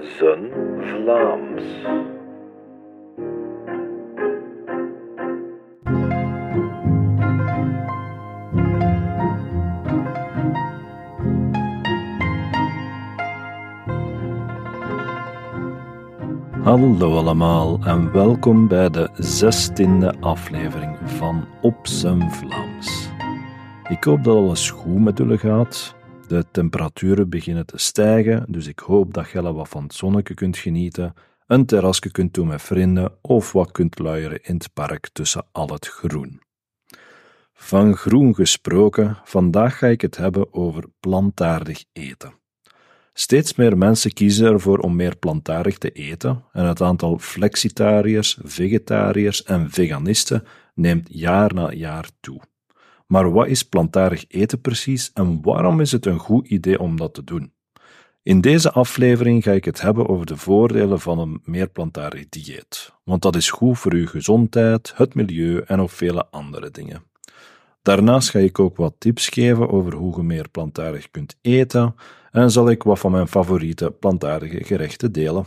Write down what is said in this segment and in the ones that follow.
Zen Vlaams. Hallo allemaal en welkom bij de zestiende aflevering van Op zijn Vlaams. Ik hoop dat alles goed met jullie gaat. De temperaturen beginnen te stijgen, dus ik hoop dat je wat van het zonnetje kunt genieten, een terrasje kunt doen met vrienden of wat kunt luieren in het park tussen al het groen. Van groen gesproken, vandaag ga ik het hebben over plantaardig eten. Steeds meer mensen kiezen ervoor om meer plantaardig te eten en het aantal flexitariërs, vegetariërs en veganisten neemt jaar na jaar toe. Maar wat is plantaardig eten precies en waarom is het een goed idee om dat te doen? In deze aflevering ga ik het hebben over de voordelen van een meer plantaardig dieet, want dat is goed voor uw gezondheid, het milieu en nog vele andere dingen. Daarnaast ga ik ook wat tips geven over hoe je meer plantaardig kunt eten en zal ik wat van mijn favoriete plantaardige gerechten delen.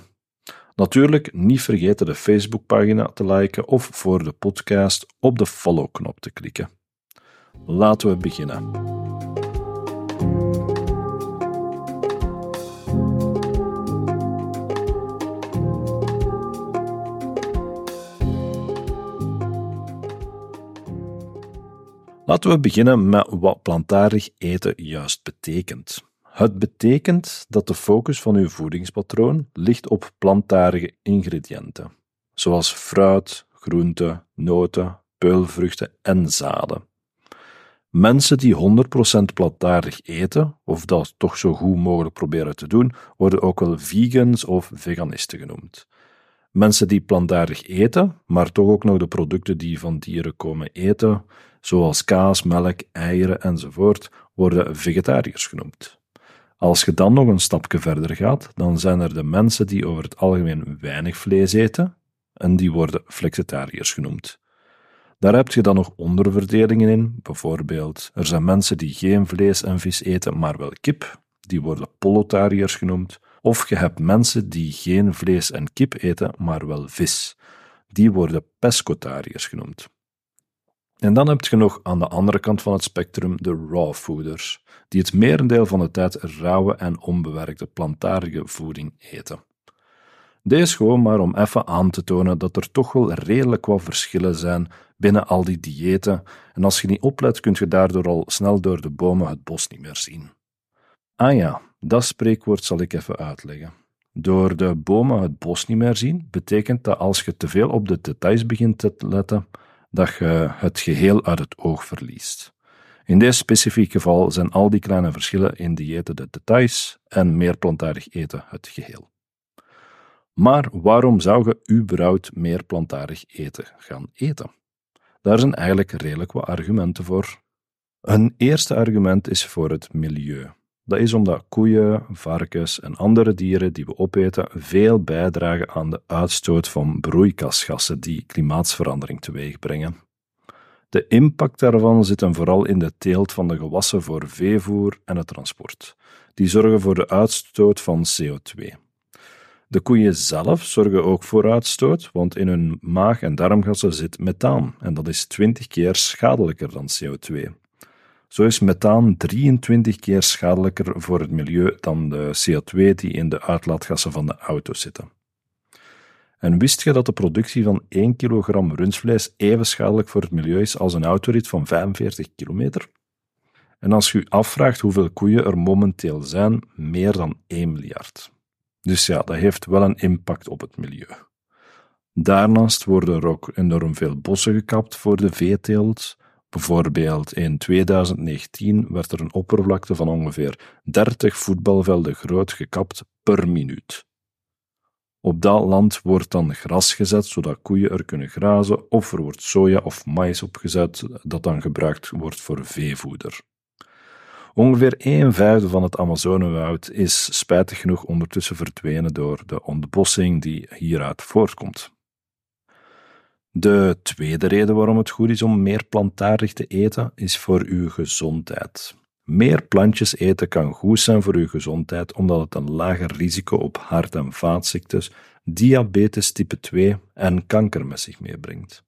Natuurlijk niet vergeten de Facebookpagina te liken of voor de podcast op de follow-knop te klikken. Laten we beginnen. Laten we beginnen met wat plantaardig eten juist betekent. Het betekent dat de focus van uw voedingspatroon ligt op plantaardige ingrediënten, zoals fruit, groenten, noten, peulvruchten en zaden. Mensen die 100% plantaardig eten, of dat toch zo goed mogelijk proberen te doen, worden ook wel vegans of veganisten genoemd. Mensen die plantaardig eten, maar toch ook nog de producten die van dieren komen eten, zoals kaas, melk, eieren enzovoort, worden vegetariërs genoemd. Als je dan nog een stapje verder gaat, dan zijn er de mensen die over het algemeen weinig vlees eten, en die worden flexitariërs genoemd. Daar heb je dan nog onderverdelingen in. Bijvoorbeeld, er zijn mensen die geen vlees en vis eten, maar wel kip. Die worden polotariërs genoemd. Of je hebt mensen die geen vlees en kip eten, maar wel vis. Die worden pescotariërs genoemd. En dan heb je nog aan de andere kant van het spectrum de raw fooders, die het merendeel van de tijd rauwe en onbewerkte plantaardige voeding eten. Deze gewoon maar om even aan te tonen dat er toch wel redelijk wat verschillen zijn binnen al die diëten, en als je niet oplet, kun je daardoor al snel door de bomen het bos niet meer zien. Ah ja, dat spreekwoord zal ik even uitleggen. Door de bomen het bos niet meer zien, betekent dat als je te veel op de details begint te letten, dat je het geheel uit het oog verliest. In deze specifieke geval zijn al die kleine verschillen in diëten de details en meer plantaardig eten het geheel. Maar waarom zou je überhaupt meer plantaardig eten gaan eten? Daar zijn eigenlijk redelijk wat argumenten voor. Een eerste argument is voor het milieu. Dat is omdat koeien, varkens en andere dieren die we opeten veel bijdragen aan de uitstoot van broeikasgassen die klimaatsverandering teweegbrengen. De impact daarvan zit hem vooral in de teelt van de gewassen voor veevoer en het transport. Die zorgen voor de uitstoot van CO2. De koeien zelf zorgen ook voor uitstoot, want in hun maag- en darmgassen zit methaan en dat is 20 keer schadelijker dan CO2. Zo is methaan 23 keer schadelijker voor het milieu dan de CO2 die in de uitlaatgassen van de auto zitten. En wist je dat de productie van 1 kilogram rundvlees even schadelijk voor het milieu is als een autorit van 45 kilometer? En als je je afvraagt hoeveel koeien er momenteel zijn, meer dan 1 miljard. Dus ja, dat heeft wel een impact op het milieu. Daarnaast worden er ook enorm veel bossen gekapt voor de veeteelt. Bijvoorbeeld in 2019 werd er een oppervlakte van ongeveer 30 voetbalvelden groot gekapt per minuut. Op dat land wordt dan gras gezet zodat koeien er kunnen grazen, of er wordt soja of maïs opgezet dat dan gebruikt wordt voor veevoeder. Ongeveer een vijfde van het Amazonewoud is spijtig genoeg ondertussen verdwenen door de ontbossing die hieruit voortkomt. De tweede reden waarom het goed is om meer plantaardig te eten is voor uw gezondheid. Meer plantjes eten kan goed zijn voor uw gezondheid, omdat het een lager risico op hart- en vaatziektes, diabetes type 2 en kanker met zich meebrengt.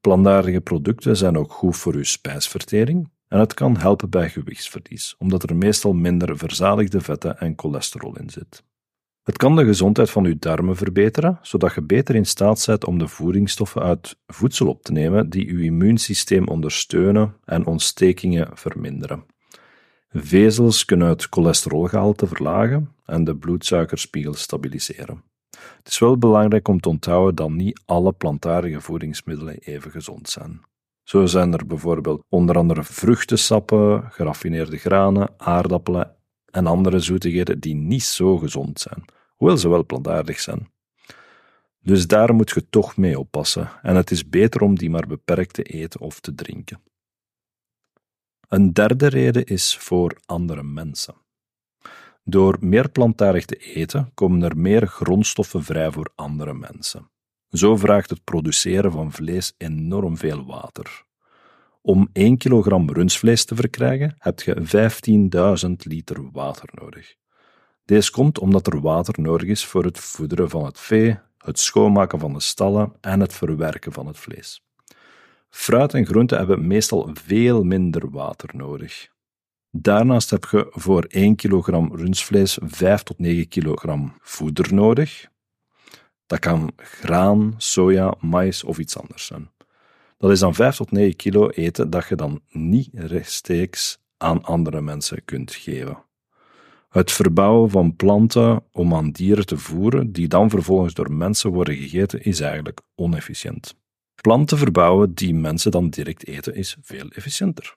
Plantaardige producten zijn ook goed voor uw spijsvertering en het kan helpen bij gewichtsverlies, omdat er meestal minder verzadigde vetten en cholesterol in zit. Het kan de gezondheid van uw darmen verbeteren, zodat je beter in staat bent om de voedingsstoffen uit voedsel op te nemen die uw immuunsysteem ondersteunen en ontstekingen verminderen. Vezels kunnen het cholesterolgehalte verlagen en de bloedsuikerspiegel stabiliseren. Het is wel belangrijk om te onthouden dat niet alle plantaardige voedingsmiddelen even gezond zijn. Zo zijn er bijvoorbeeld onder andere vruchtensappen, geraffineerde granen, aardappelen en andere zoetigheden die niet zo gezond zijn, hoewel ze wel plantaardig zijn. Dus daar moet je toch mee oppassen en het is beter om die maar beperkt te eten of te drinken. Een derde reden is voor andere mensen. Door meer plantaardig te eten komen er meer grondstoffen vrij voor andere mensen. Zo vraagt het produceren van vlees enorm veel water. Om 1 kilogram rundvlees te verkrijgen heb je 15.000 liter water nodig. Deze komt omdat er water nodig is voor het voederen van het vee, het schoonmaken van de stallen en het verwerken van het vlees. Fruit en groenten hebben meestal veel minder water nodig. Daarnaast heb je voor 1 kilogram rundvlees 5 tot 9 kilogram voeder nodig. Dat kan graan, soja, maïs of iets anders zijn. Dat is dan 5 tot 9 kilo eten dat je dan niet rechtstreeks aan andere mensen kunt geven. Het verbouwen van planten om aan dieren te voeren, die dan vervolgens door mensen worden gegeten, is eigenlijk onefficiënt. Planten verbouwen die mensen dan direct eten, is veel efficiënter.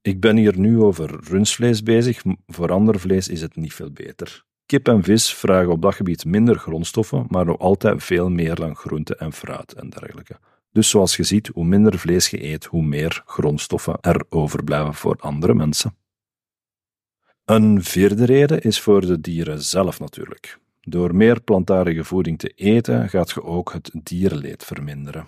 Ik ben hier nu over rundvlees bezig, voor ander vlees is het niet veel beter. Kip en vis vragen op dat gebied minder grondstoffen, maar nog altijd veel meer dan groente en fruit en dergelijke. Dus zoals je ziet, hoe minder vlees je eet, hoe meer grondstoffen er overblijven voor andere mensen. Een vierde reden is voor de dieren zelf natuurlijk. Door meer plantaardige voeding te eten gaat je ook het dierenleed verminderen.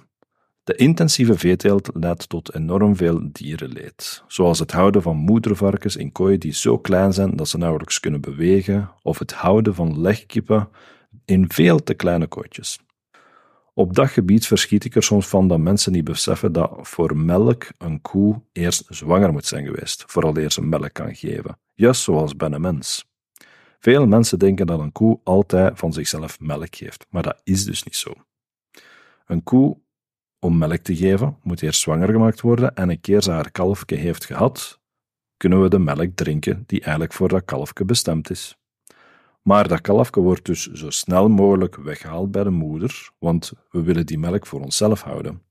De intensieve veeteelt leidt tot enorm veel dierenleed, zoals het houden van moedervarkens in kooien die zo klein zijn dat ze nauwelijks kunnen bewegen, of het houden van legkippen in veel te kleine kooitjes. Op dat gebied verschiet ik er soms van dat mensen niet beseffen dat voor melk een koe eerst zwanger moet zijn geweest, vooraleer ze melk kan geven, juist zoals bij een mens. Veel mensen denken dat een koe altijd van zichzelf melk geeft, maar dat is dus niet zo. Een koe, om melk te geven, moet eerst zwanger gemaakt worden en een keer ze haar kalfje heeft gehad, kunnen we de melk drinken die eigenlijk voor dat kalfje bestemd is. Maar dat kalfje wordt dus zo snel mogelijk weggehaald bij de moeder, want we willen die melk voor onszelf houden.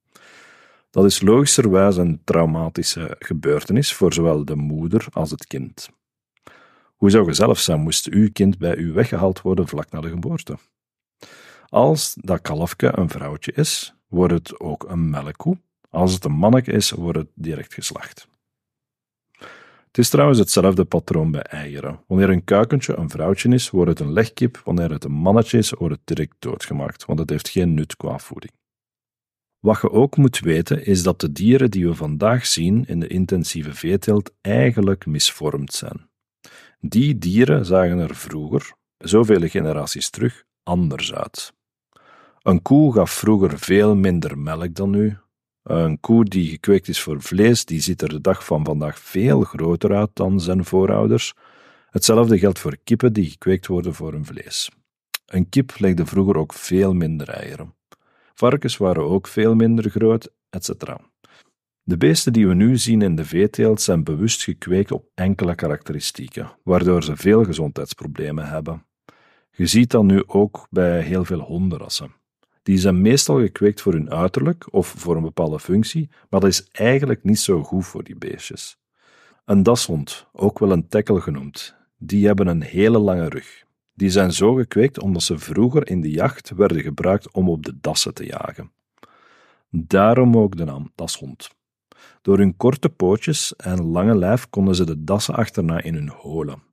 Dat is logischerwijs een traumatische gebeurtenis voor zowel de moeder als het kind. Hoe zou je zelf zijn moest uw kind bij u weggehaald worden vlak na de geboorte? Als dat kalfje een vrouwtje is, wordt het ook een melkkoe. Als het een manneke is, wordt het direct geslacht. Het is trouwens hetzelfde patroon bij eieren. Wanneer een kuikentje een vrouwtje is, wordt het een legkip. Wanneer het een mannetje is, wordt het direct doodgemaakt, want het heeft geen nut qua voeding. Wat je ook moet weten is dat de dieren die we vandaag zien in de intensieve veeteelt eigenlijk misvormd zijn. Die dieren zagen er vroeger, zoveel generaties terug, anders uit. Een koe gaf vroeger veel minder melk dan nu. Een koe die gekweekt is voor vlees, die ziet er de dag van vandaag veel groter uit dan zijn voorouders. Hetzelfde geldt voor kippen die gekweekt worden voor hun vlees. Een kip legde vroeger ook veel minder eieren. Varkens waren ook veel minder groot, etc. De beesten die we nu zien in de veeteelt zijn bewust gekweekt op enkele karakteristieken, waardoor ze veel gezondheidsproblemen hebben. Je ziet dat nu ook bij heel veel hondenrassen. Die zijn meestal gekweekt voor hun uiterlijk of voor een bepaalde functie, maar dat is eigenlijk niet zo goed voor die beestjes. Een dashond, ook wel een tekkel genoemd, die hebben een hele lange rug. Die zijn zo gekweekt omdat ze vroeger in de jacht werden gebruikt om op de dassen te jagen. Daarom ook de naam dashond. Door hun korte pootjes en lange lijf konden ze de dassen achterna in hun holen.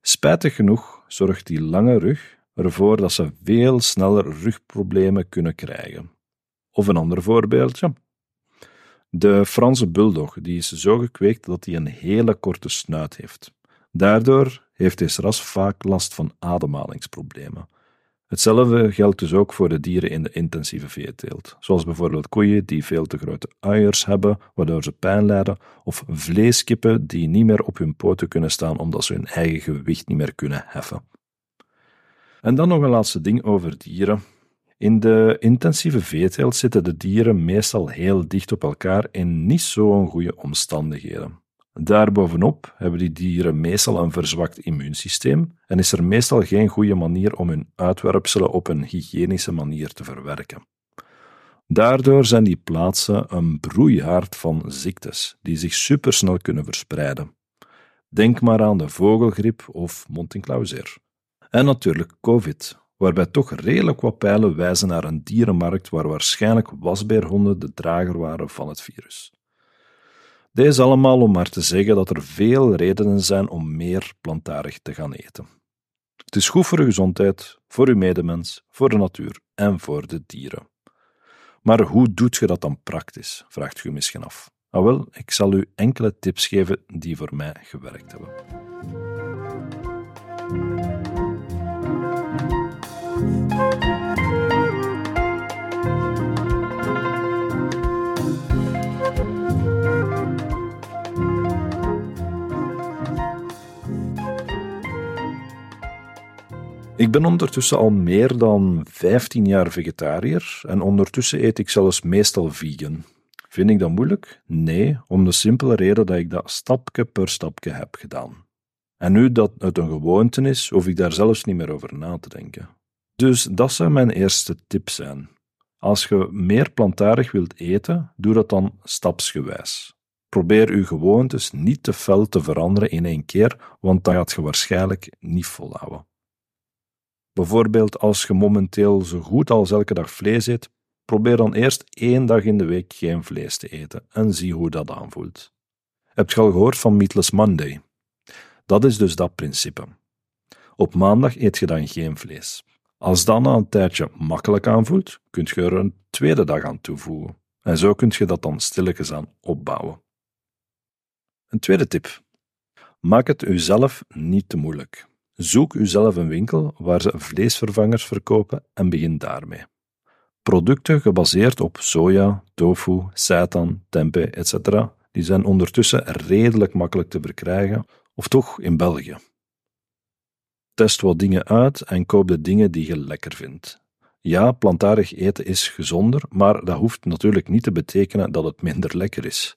Spijtig genoeg zorgt die lange rug ervoor dat ze veel sneller rugproblemen kunnen krijgen. Of een ander voorbeeldje. De Franse bulldog die is zo gekweekt dat hij een hele korte snuit heeft. Daardoor heeft deze ras vaak last van ademhalingsproblemen. Hetzelfde geldt dus ook voor de dieren in de intensieve veeteelt, zoals bijvoorbeeld koeien die veel te grote uiers hebben, waardoor ze pijn lijden, of vleeskippen die niet meer op hun poten kunnen staan omdat ze hun eigen gewicht niet meer kunnen heffen. En dan nog een laatste ding over dieren. In de intensieve veeteelt zitten de dieren meestal heel dicht op elkaar in niet zo'n goede omstandigheden. Daarbovenop hebben die dieren meestal een verzwakt immuunsysteem en is er meestal geen goede manier om hun uitwerpselen op een hygiënische manier te verwerken. Daardoor zijn die plaatsen een broeihaard van ziektes die zich supersnel kunnen verspreiden. Denk maar aan de vogelgriep of Montinclauseer. En natuurlijk COVID, waarbij toch redelijk wat pijlen wijzen naar een dierenmarkt waar waarschijnlijk wasbeerhonden de drager waren van het virus. Deze allemaal om maar te zeggen dat er veel redenen zijn om meer plantaardig te gaan eten. Het is goed voor uw gezondheid, voor uw medemens, voor de natuur en voor de dieren. Maar hoe doet je dat dan praktisch? vraagt u misschien af. Nou wel, ik zal u enkele tips geven die voor mij gewerkt hebben. Ik ben ondertussen al meer dan 15 jaar vegetariër en ondertussen eet ik zelfs meestal vegan. Vind ik dat moeilijk? Nee, om de simpele reden dat ik dat stapje per stapje heb gedaan. En nu dat het een gewoonte is, hoef ik daar zelfs niet meer over na te denken. Dus dat zou mijn eerste tip zijn. Als je meer plantaardig wilt eten, doe dat dan stapsgewijs. Probeer uw gewoontes niet te fel te veranderen in één keer, want dan gaat je waarschijnlijk niet volhouden. Bijvoorbeeld als je momenteel zo goed als elke dag vlees eet, probeer dan eerst één dag in de week geen vlees te eten en zie hoe dat aanvoelt. Heb je al gehoord van Meatless Monday? Dat is dus dat principe. Op maandag eet je dan geen vlees. Als dat na een tijdje makkelijk aanvoelt, kun je er een tweede dag aan toevoegen. En zo kun je dat dan stilletjes aan opbouwen. Een tweede tip. Maak het uzelf niet te moeilijk. Zoek uzelf een winkel waar ze vleesvervangers verkopen en begin daarmee. Producten gebaseerd op soja, tofu, seitan, tempeh, etc. die zijn ondertussen redelijk makkelijk te verkrijgen, of toch in België. Test wat dingen uit en koop de dingen die je lekker vindt. Ja, plantaardig eten is gezonder, maar dat hoeft natuurlijk niet te betekenen dat het minder lekker is.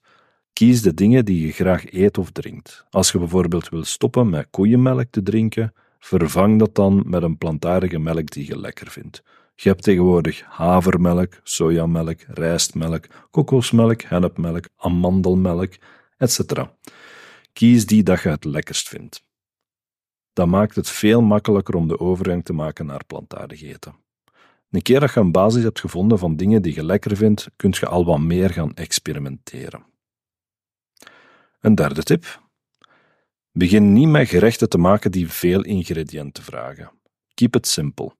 Kies de dingen die je graag eet of drinkt. Als je bijvoorbeeld wil stoppen met koeienmelk te drinken, vervang dat dan met een plantaardige melk die je lekker vindt. Je hebt tegenwoordig havermelk, sojamelk, rijstmelk, kokosmelk, hennepmelk, amandelmelk, etc. Kies die dat je het lekkerst vindt. Dat maakt het veel makkelijker om de overgang te maken naar plantaardig eten. Een keer dat je een basis hebt gevonden van dingen die je lekker vindt, kun je al wat meer gaan experimenteren. Een derde tip. Begin niet met gerechten te maken die veel ingrediënten vragen. Keep it simple.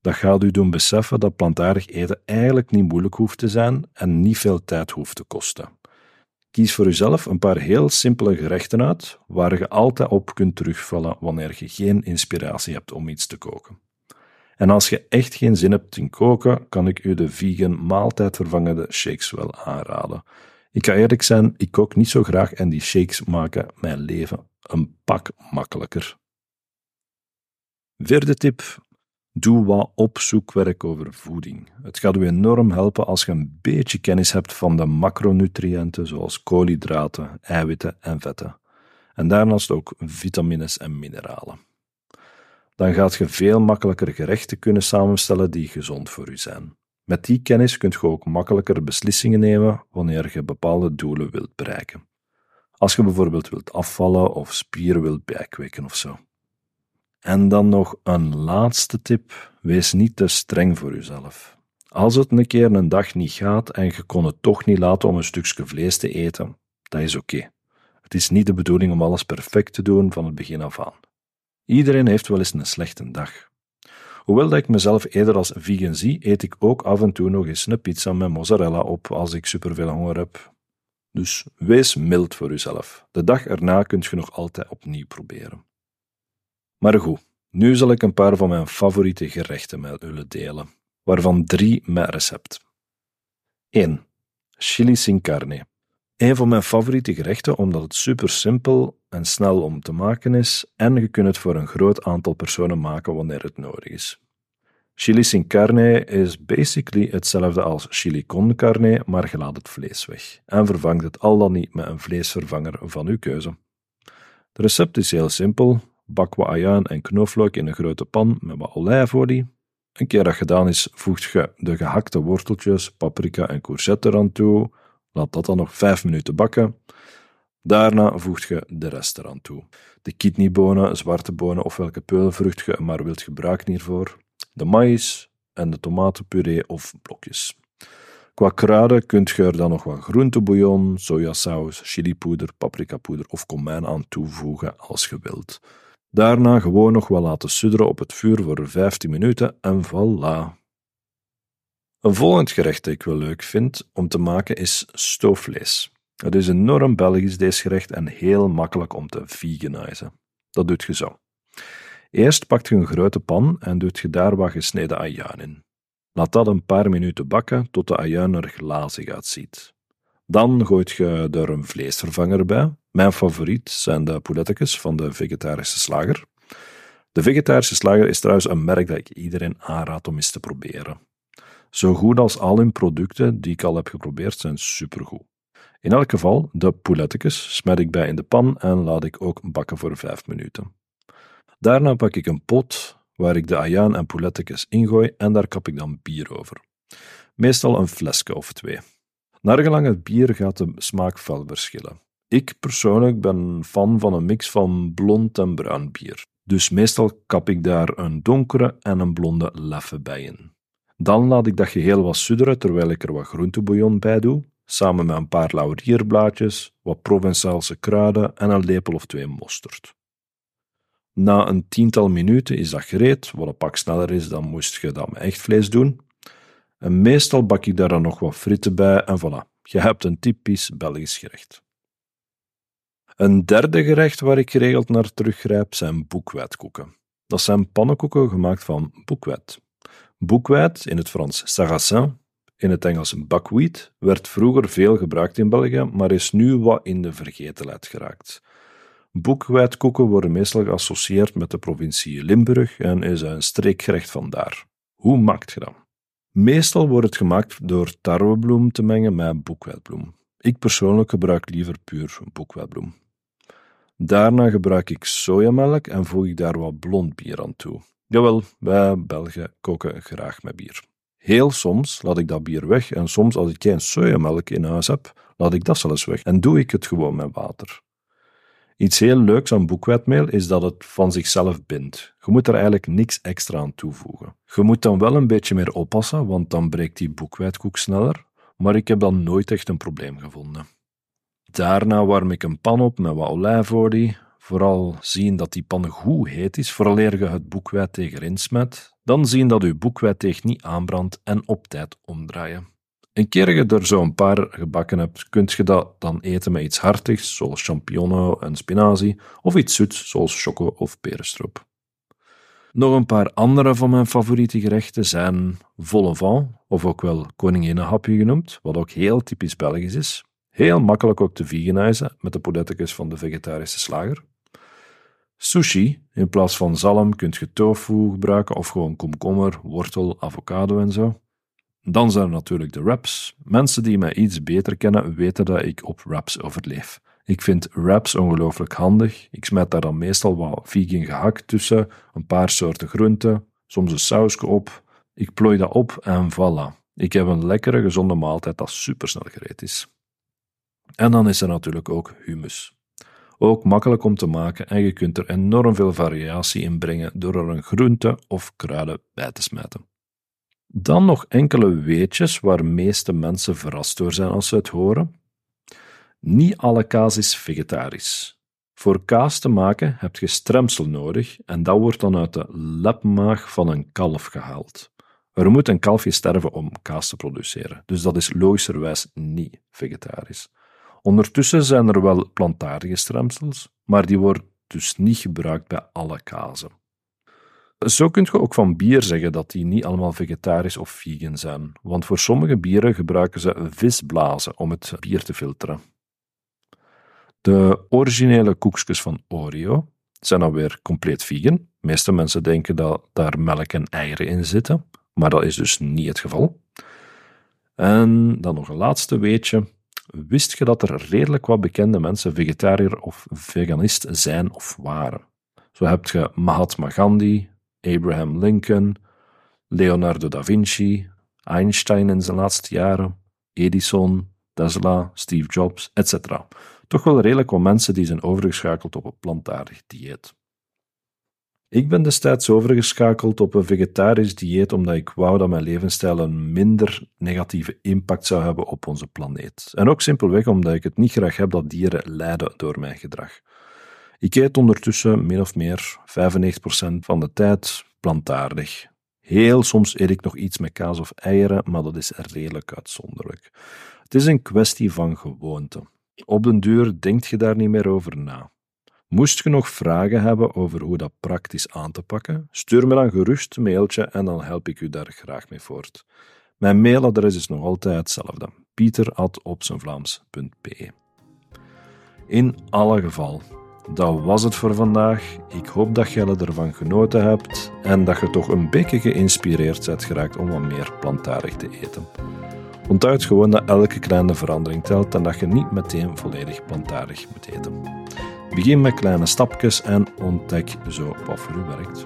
Dat gaat u doen beseffen dat plantaardig eten eigenlijk niet moeilijk hoeft te zijn en niet veel tijd hoeft te kosten. Kies voor uzelf een paar heel simpele gerechten uit waar je altijd op kunt terugvallen wanneer je geen inspiratie hebt om iets te koken. En als je echt geen zin hebt in koken, kan ik u de vegan maaltijdvervangende shakes wel aanraden. Ik ga eerlijk zijn, ik kook niet zo graag en die shakes maken mijn leven een pak makkelijker. Vierde tip. Doe wat opzoekwerk over voeding. Het gaat u enorm helpen als je een beetje kennis hebt van de macronutriënten zoals koolhydraten, eiwitten en vetten. En daarnaast ook vitamines en mineralen. Dan gaat je veel makkelijker gerechten kunnen samenstellen die gezond voor u zijn. Met die kennis kunt je ook makkelijker beslissingen nemen wanneer je bepaalde doelen wilt bereiken. Als je bijvoorbeeld wilt afvallen of spieren wilt bijkweken of zo. En dan nog een laatste tip: wees niet te streng voor jezelf. Als het een keer een dag niet gaat en je kon het toch niet laten om een stukje vlees te eten, dat is oké. Het is niet de bedoeling om alles perfect te doen van het begin af aan. Iedereen heeft wel eens een slechte dag. Hoewel dat ik mezelf eerder als vegan zie, eet ik ook af en toe nog eens een pizza met mozzarella op als ik superveel honger heb. Dus wees mild voor uzelf. De dag erna kunt je nog altijd opnieuw proberen. Maar goed, nu zal ik een paar van mijn favoriete gerechten met jullie delen, waarvan drie met recept. 1. Chili sin carne. Een van mijn favoriete gerechten omdat het super simpel en snel om te maken is en je kunt het voor een groot aantal personen maken wanneer het nodig is. Chili sin carne is basically hetzelfde als chili con carne, maar je laat het vlees weg en vervangt het al dan niet met een vleesvervanger van uw keuze. Het recept is heel simpel. Bak wat ajuin en knoflook in een grote pan met wat olijfolie. Een keer dat gedaan is, voeg je de gehakte worteltjes, paprika en courgette eraan toe. Laat dat dan nog 5 minuten bakken. Daarna voeg je de rest eraan toe. De kidneybonen, zwarte bonen of welke peulvrucht je maar wilt gebruiken hiervoor. De maïs en de tomatenpuree of blokjes. Qua kruiden kunt je er dan nog wat groentebouillon, sojasaus, chilipoeder, paprikapoeder of komijn aan toevoegen als je wilt. Daarna gewoon nog wat laten sudderen op het vuur voor 15 minuten en voilà. Een volgend gerecht dat ik wel leuk vind om te maken is stoofvlees. Het is enorm Belgisch deze gerecht en heel makkelijk om te veganizen. Dat doet je zo. Eerst pakt je een grote pan en doet je daar wat gesneden ajuin in. Laat dat een paar minuten bakken tot de ajuin er glazig uitziet. Dan gooit je er een vleesvervanger bij. Mijn favoriet zijn de poulettekes van de vegetarische slager. De vegetarische slager is trouwens een merk dat ik iedereen aanraad om eens te proberen. Zo goed als al hun producten die ik al heb geprobeerd zijn supergoed. In elk geval, de poulettekes smet ik bij in de pan en laat ik ook bakken voor 5 minuten. Daarna pak ik een pot waar ik de ajuin en poulettekes ingooi en daar kap ik dan bier over. Meestal een flesje of twee. Naar gelang het bier gaat de smaak fel verschillen. Ik persoonlijk ben fan van een mix van blond en bruin bier. Dus meestal kap ik daar een donkere en een blonde leffe bij in. Dan laat ik dat geheel wat sudderen terwijl ik er wat groentebouillon bij doe, samen met een paar laurierblaadjes, wat Provençaalse kruiden en een lepel of twee mosterd. Na een tiental minuten is dat gereed, wat een pak sneller is dan moest je dat met echt vlees doen. En meestal bak ik daar dan nog wat fritten bij en voilà, je hebt een typisch Belgisch gerecht. Een derde gerecht waar ik geregeld naar teruggrijp zijn boekwetkoeken. Dat zijn pannenkoeken gemaakt van boekweit. Boekweit, in het Frans sarrasin, in het Engels buckwheat, werd vroeger veel gebruikt in België, maar is nu wat in de vergetelheid geraakt. Boekwijdkoeken worden meestal geassocieerd met de provincie Limburg en is een streekgerecht vandaar. Hoe maakt je dat? Meestal wordt het gemaakt door tarwebloem te mengen met boekwijdbloem. Ik persoonlijk gebruik liever puur boekwijdbloem. Daarna gebruik ik sojamelk en voeg ik daar wat blond bier aan toe. Jawel, wij Belgen koken graag met bier. Heel soms laat ik dat bier weg en soms als ik geen sojamelk in huis heb, laat ik dat zelfs weg en doe ik het gewoon met water. Iets heel leuks aan boekwijdmeel is dat het van zichzelf bindt. Je moet er eigenlijk niks extra aan toevoegen. Je moet dan wel een beetje meer oppassen, want dan breekt die boekwijdkoek sneller, maar ik heb dan nooit echt een probleem gevonden. Daarna warm ik een pan op met wat olijfolie, vooral zien dat die pan goed heet is, vooraleer je het boekwijd tegenin smet, dan zien dat uw boekwijdteeg niet aanbrandt en op tijd omdraaien. Een keer je er zo een paar gebakken hebt, kunt je dat dan eten met iets hartigs, zoals champignon en spinazie, of iets zoets, zoals choco of perenstroop. Nog een paar andere van mijn favoriete gerechten zijn vol of ook wel koninginnenhapje genoemd, wat ook heel typisch Belgisch is. Heel makkelijk ook te veganizen met de poudettekes van de vegetarische slager. Sushi, in plaats van zalm kunt je tofu gebruiken of gewoon komkommer, wortel, avocado en zo. Dan zijn er natuurlijk de wraps. Mensen die mij iets beter kennen weten dat ik op wraps overleef. Ik vind wraps ongelooflijk handig. Ik smet daar dan meestal wat vegan gehakt tussen, een paar soorten groenten, soms een sausje op. Ik plooi dat op en voilà. Ik heb een lekkere, gezonde maaltijd dat supersnel gereed is. En dan is er natuurlijk ook hummus. Ook makkelijk om te maken en je kunt er enorm veel variatie in brengen door er een groente of kruiden bij te smijten. Dan nog enkele weetjes waar meeste mensen verrast door zijn als ze het horen. Niet alle kaas is vegetarisch. Voor kaas te maken heb je stremsel nodig en dat wordt dan uit de lepmaag van een kalf gehaald. Er moet een kalfje sterven om kaas te produceren, dus dat is logischerwijs niet vegetarisch. Ondertussen zijn er wel plantaardige stremsels, maar die worden dus niet gebruikt bij alle kazen. Zo kun je ook van bier zeggen dat die niet allemaal vegetarisch of vegan zijn, want voor sommige bieren gebruiken ze visblazen om het bier te filteren. De originele koekjes van Oreo zijn dan weer compleet vegan. De meeste mensen denken dat daar melk en eieren in zitten, maar dat is dus niet het geval. En dan nog een laatste weetje. Wist je dat er redelijk wat bekende mensen vegetariër of veganist zijn of waren? Zo heb je Mahatma Gandhi, Abraham Lincoln, Leonardo da Vinci, Einstein in zijn laatste jaren, Edison, Tesla, Steve Jobs, etc. Toch wel redelijk wat mensen die zijn overgeschakeld op een plantaardig dieet. Ik ben destijds overgeschakeld op een vegetarisch dieet omdat ik wou dat mijn levensstijl een minder negatieve impact zou hebben op onze planeet. En ook simpelweg omdat ik het niet graag heb dat dieren lijden door mijn gedrag. Ik eet ondertussen min of meer 95% van de tijd plantaardig. Heel soms eet ik nog iets met kaas of eieren, maar dat is redelijk uitzonderlijk. Het is een kwestie van gewoonte. Op den duur denkt je daar niet meer over na. Moest je nog vragen hebben over hoe dat praktisch aan te pakken, stuur me dan gerust een mailtje en dan help ik u daar graag mee voort. Mijn mailadres is nog altijd hetzelfde: pieter.opzenvlaams.be. In alle geval, dat was het voor vandaag. Ik hoop dat jij ervan genoten hebt en dat je toch een beetje geïnspireerd bent geraakt om wat meer plantaardig te eten. Onthoud gewoon dat elke kleine verandering telt en dat je niet meteen volledig plantaardig moet eten. Begin met kleine stapjes en ontdek zo wat voor u werkt.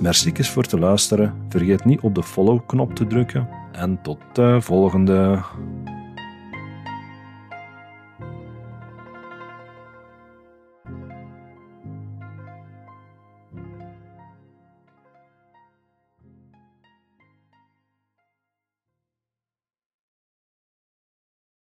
Merci voor te luisteren. Vergeet niet op de follow-knop te drukken en tot de volgende.